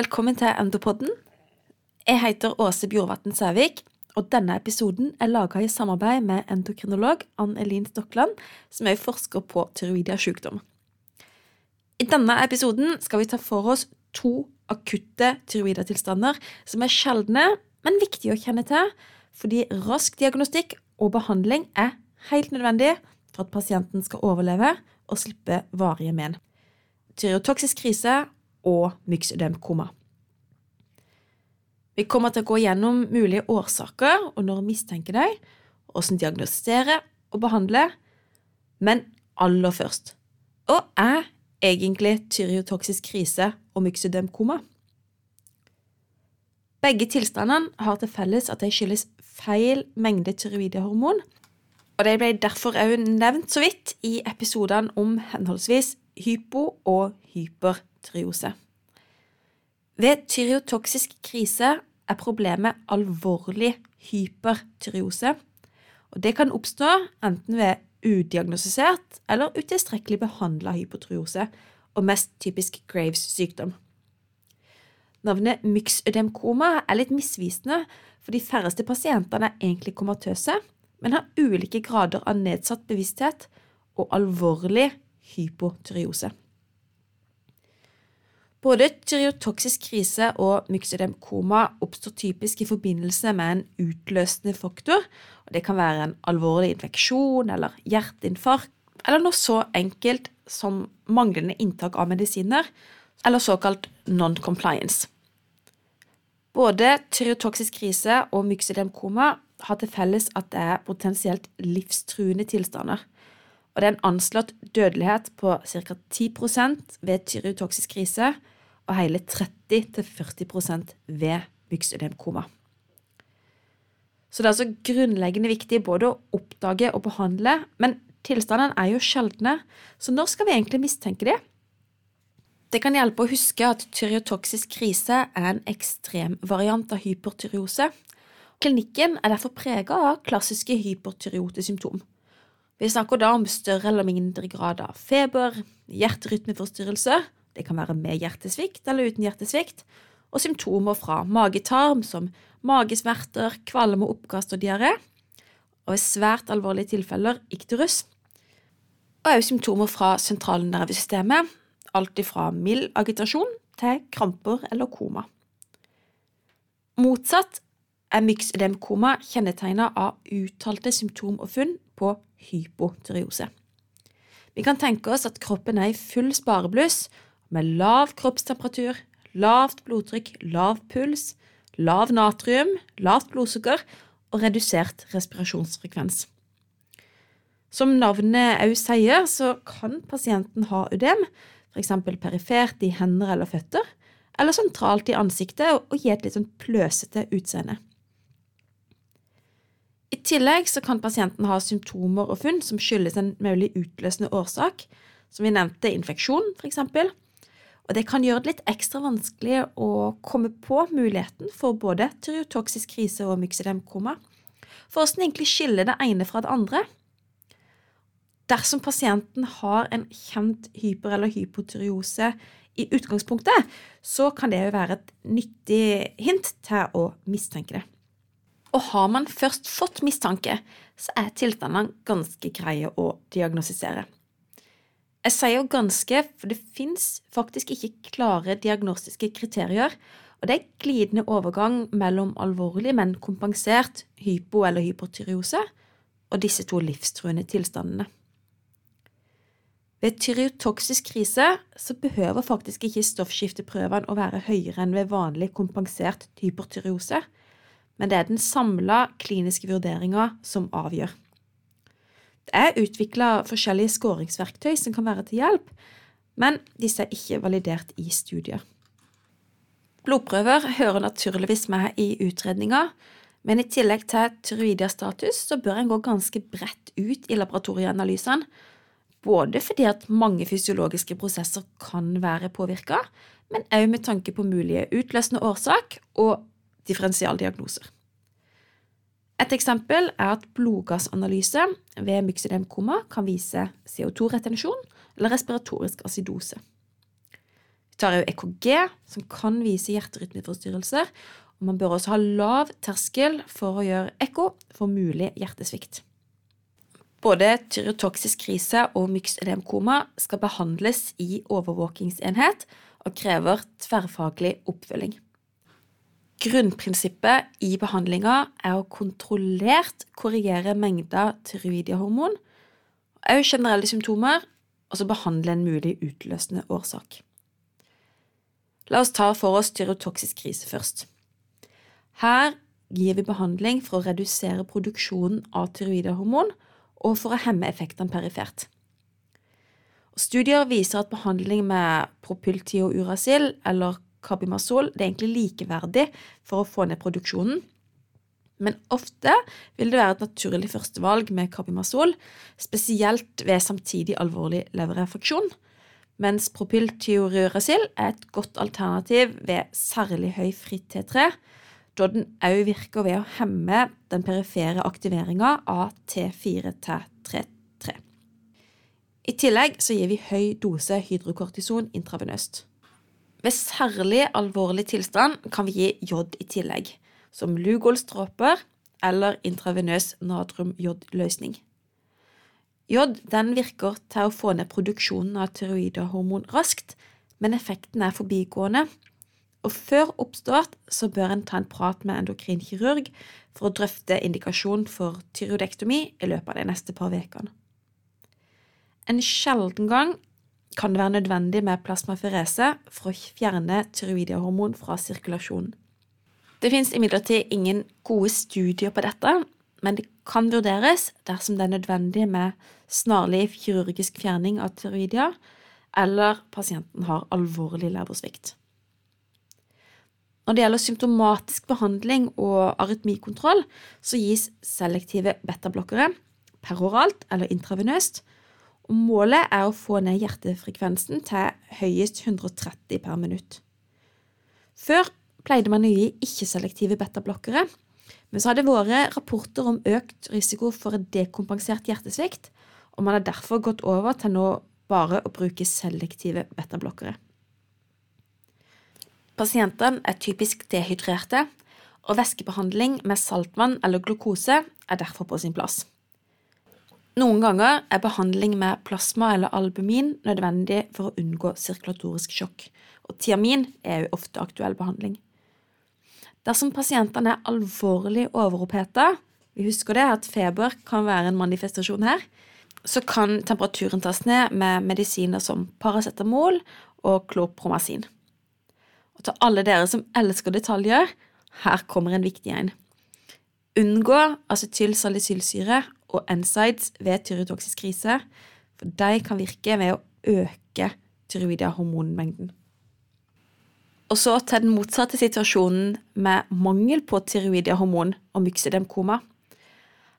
velkommen til Endopodden. Jeg heter Åse Bjorvatn Sævik, og denne episoden er laga i samarbeid med endokrinolog Ann Elin Stokland, som er forsker på tyroidiasjukdom. I denne episoden skal vi ta for oss to akutte tyroidatilstander som er sjeldne, men viktige å kjenne til, fordi rask diagnostikk og behandling er helt nødvendig for at pasienten skal overleve og slippe varige men. Tyrotoksisk krise og myxødemkoma. Vi kommer til å gå gjennom mulige årsaker og når vi mistenker dem, hvordan diagnostisere og behandle, men aller først hva er egentlig tyriotoksisk krise og myxødemkoma? Begge tilstandene har til felles at de skyldes feil mengde tyroidehormon, og de ble derfor også nevnt så vidt i episodene om henholdsvis hypo- og hypertriose. Ved tyriotoksisk krise er problemet alvorlig hypertyreose, og det kan oppstå enten ved udiagnostisert eller utilstrekkelig behandla hypotriose, og mest typisk Graves sykdom. Navnet myxødemkoma er litt misvisende, for de færreste pasientene er egentlig komatøse, men har ulike grader av nedsatt bevissthet og alvorlig hypotyreose. Både tyreotoksisk krise og myksedemkoma oppstår typisk i forbindelse med en utløsende faktor. og Det kan være en alvorlig infeksjon eller hjerteinfarkt, eller noe så enkelt som manglende inntak av medisiner, eller såkalt non-compliance. Både tyreotoksisk krise og myksedemkoma har til felles at det er potensielt livstruende tilstander. Og det er en anslått dødelighet på ca. 10% ved tyreotoksisk krise og hele 30-40% ved myxødemkoma. Så det er altså grunnleggende viktig både å oppdage og behandle, men tilstandene er jo sjeldne, så når skal vi egentlig mistenke de? Det kan hjelpe å huske at tyreotoksisk krise er en ekstremvariant av hypertyreose. Klinikken er derfor prega av klassiske hypertyreotesymptom. Vi snakker da om større eller mindre grad av feber, hjerterytmeforstyrrelser, det kan være med hjertesvikt eller uten hjertesvikt, og symptomer fra magetarm som magesmerter, kvalme, oppkast og diaré, og i svært alvorlige tilfeller ikterus, og også symptomer fra sentralnervesystemet, alt fra mild agitasjon til kramper eller koma. Motsatt er myxødemkoma kjennetegnet av uttalte symptom og funn på hypotyreose. Vi kan tenke oss at kroppen er i full sparebluss med lav kroppstemperatur, lavt blodtrykk, lav puls, lav natrium, lavt blodsukker og redusert respirasjonsfrekvens. Som navnet òg sier, så kan pasienten ha ødem, f.eks. perifert i hender eller føtter, eller sentralt i ansiktet og gi et litt sånn pløsete utseende. I tillegg så kan pasienten ha symptomer og funn som skyldes en mulig utløsende årsak, som vi nevnte infeksjon, f.eks., og det kan gjøre det litt ekstra vanskelig å komme på muligheten for både tyriotoksisk krise og myksedemkoma, For hvordan egentlig skille det ene fra det andre? Dersom pasienten har en kjent hyper- eller hypotyreose i utgangspunktet, så kan det jo være et nyttig hint til å mistenke det. Og har man først fått mistanke, så er tilstandene ganske greie å diagnostisere. Jeg sier jo ganske, for det fins faktisk ikke klare diagnostiske kriterier, og det er glidende overgang mellom alvorlig, men kompensert hypo- eller hypotyreose og disse to livstruende tilstandene. Ved tyreotoksisk krise så behøver faktisk ikke stoffskifteprøvene å være høyere enn ved vanlig kompensert hypertyreose, men det er den samla kliniske vurderinga som avgjør. Det er utvikla forskjellige skåringsverktøy som kan være til hjelp, men disse er ikke validert i studier. Blodprøver hører naturligvis med i utredninga, men i tillegg til tyroidiastatus så bør en gå ganske bredt ut i laboratorieanalysene, både fordi at mange fysiologiske prosesser kan være påvirka, men også med tanke på mulige utløsende årsak og differensialdiagnoser. Et eksempel er at blodgassanalyse ved myksedemkoma kan vise CO2-retensjon eller respiratorisk acidose. tar jo EKG, som kan vise hjerterytmeforstyrrelser. Og man bør også ha lav terskel for å gjøre ekko for mulig hjertesvikt. Både tyrotoksisk krise og myksedemkoma skal behandles i overvåkingsenhet og krever tverrfaglig oppfølging. Grunnprinsippet i behandlinga er å kontrollert korrigere mengda tyroidiahormon, òg generelle symptomer, og så behandle en mulig utløsende årsak. La oss ta for oss tyrotoksisk krise først. Her gir vi behandling for å redusere produksjonen av tyroidehormon og for å hemme effektene perifert. Studier viser at behandling med propyltiouracil eller Carbimazol det er egentlig likeverdig for å få ned produksjonen. Men ofte vil det være et naturlig førstevalg med Carbimazol, spesielt ved samtidig alvorlig leverrefraksjon, mens propyltioruracil er et godt alternativ ved særlig høy fritt T3, da den òg virker ved å hemme den perifere aktiveringa av T4-T3. I tillegg gir vi høy dose hydrokortison intravenøst. Ved særlig alvorlig tilstand kan vi gi jod i tillegg, som Lugol-stråper eller intravenøs natrium-jod-løsning. Jod virker til å få ned produksjonen av tyroidehormon raskt, men effekten er forbigående. Og før oppstart så bør en ta en prat med endokrinkirurg for å drøfte indikasjon for tyroidektomi i løpet av de neste par ukene. En sjelden gang kan det være nødvendig med plasmaferese for å fjerne tyroidiahormon fra sirkulasjonen. Det finnes imidlertid ingen gode studier på dette, men det kan vurderes dersom det er nødvendig med snarlig kirurgisk fjerning av tyroidia, eller pasienten har alvorlig leversvikt. Når det gjelder symptomatisk behandling og arytmikontroll, så gis selektive betablokkere peroralt eller intravenøst, målet er å få ned hjertefrekvensen til høyest 130 per minutt. Før pleide man å gi ikke-selektive betablokkere, men så har det vært rapporter om økt risiko for dekompensert hjertesvikt, og man har derfor gått over til nå bare å bruke selektive betablokkere. Pasientene er typisk dehydrerte, og væskebehandling med saltvann eller glukose er derfor på sin plass. Noen ganger er behandling med plasma eller albumin nødvendig for å unngå sirkulatorisk sjokk, og tiamin er jo ofte aktuell behandling. Dersom pasientene er alvorlig overoppheta, vi husker det at feber kan være en manifestasjon her, så kan temperaturen tas ned med medisiner som paracetamol og klopromasin. Og til alle dere som elsker detaljer, her kommer en viktig en. Unngå acetylsalicylsyre og NSIDES ved tyrotoksisk krise, for de kan virke ved å øke tyroidehormonmengden. Og så til den motsatte situasjonen med mangel på tyroidehormon og myksedemkoma.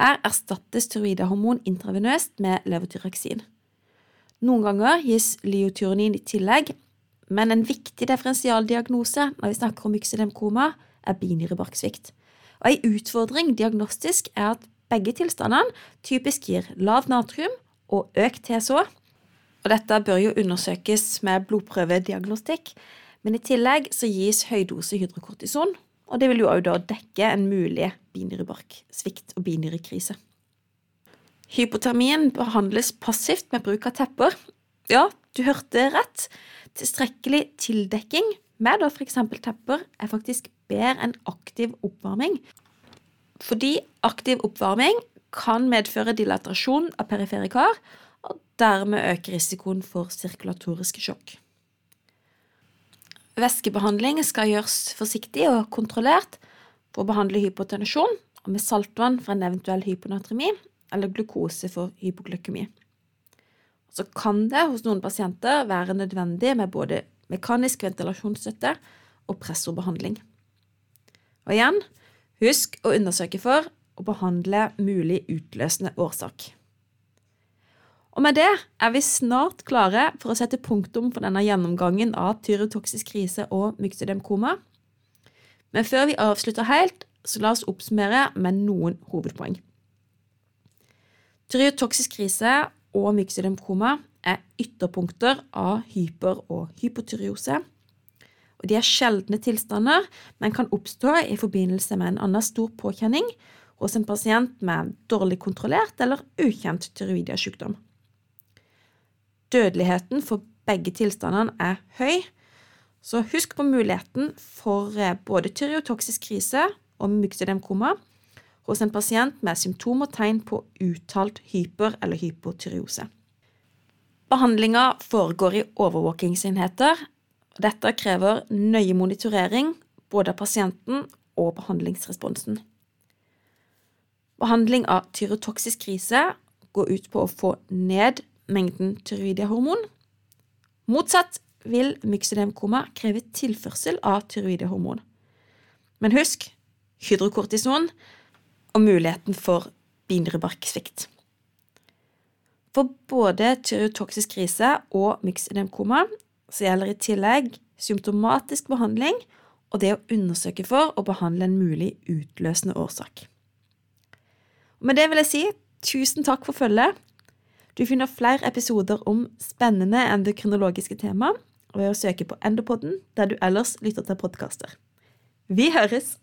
Her erstattes tyroidehormon intravenøst med levotyraksin. Noen ganger gis lyotyronin i tillegg, men en viktig differensialdiagnose når vi snakker om myksedemkoma, er binyrebarksvikt. Og En utfordring diagnostisk er at begge tilstandene typisk gir lav natrium og økt TSH. Og dette bør jo undersøkes med blodprøvediagnostikk, men i tillegg så gis høydose hydrokortison, og det vil jo også da dekke en mulig binyrebarksvikt og binyrekrise. Hypotermien behandles passivt med bruk av tepper. Ja, du hørte rett. Tilstrekkelig tildekking med da f.eks. tepper er faktisk bedre enn aktiv oppvarming, fordi aktiv oppvarming kan medføre dilatasjon av perifere kar, og dermed øke risikoen for sirkulatoriske sjokk. Væskebehandling skal gjøres forsiktig og kontrollert for å behandle hypotensjon og med saltvann for en eventuell hyponatremi eller glukose for hypoglykemi. Så kan det hos noen pasienter være nødvendig med både mekanisk ventilasjonsstøtte og pressorbehandling. Og igjen, Husk å undersøke for og behandle mulig utløsende årsak. Og med det er vi snart klare for å sette punktum for denne gjennomgangen av tyrotoksisk krise og myxødemkoma. Men før vi avslutter helt, så la oss oppsummere med noen hovedpoeng. Tyrotoksisk krise og myxødemkoma er ytterpunkter av hyper- og hypotyreose. De er sjeldne tilstander, men kan oppstå i forbindelse med en annen stor påkjenning hos en pasient med dårlig kontrollert eller ukjent tyroidiasykdom. Dødeligheten for begge tilstandene er høy, så husk på muligheten for eh, både tyreotoksisk krise og myxødemkoma hos en pasient med symptom og tegn på uttalt hyper- eller hypotyreose. Behandlinga foregår i overvåkingsenheter. Dette krever nøye monitorering både av pasienten og behandlingsresponsen. Behandling av tyrotoksisk krise går ut på å få ned mengden tyroidehormon. Motsatt vil myxødemkoma kreve tilførsel av tyroidehormon. Men husk hydrokortison og muligheten for binderebarksvikt. For både tyrotoksisk krise og myxødemkoma så gjelder i tillegg symptomatisk behandling og det å undersøke for å behandle en mulig utløsende årsak. Og med det vil jeg si tusen takk for følget. Du finner flere episoder om spennende endokrinologiske tema ved å søke på Endopodden der du ellers lytter til podkaster. Vi høres!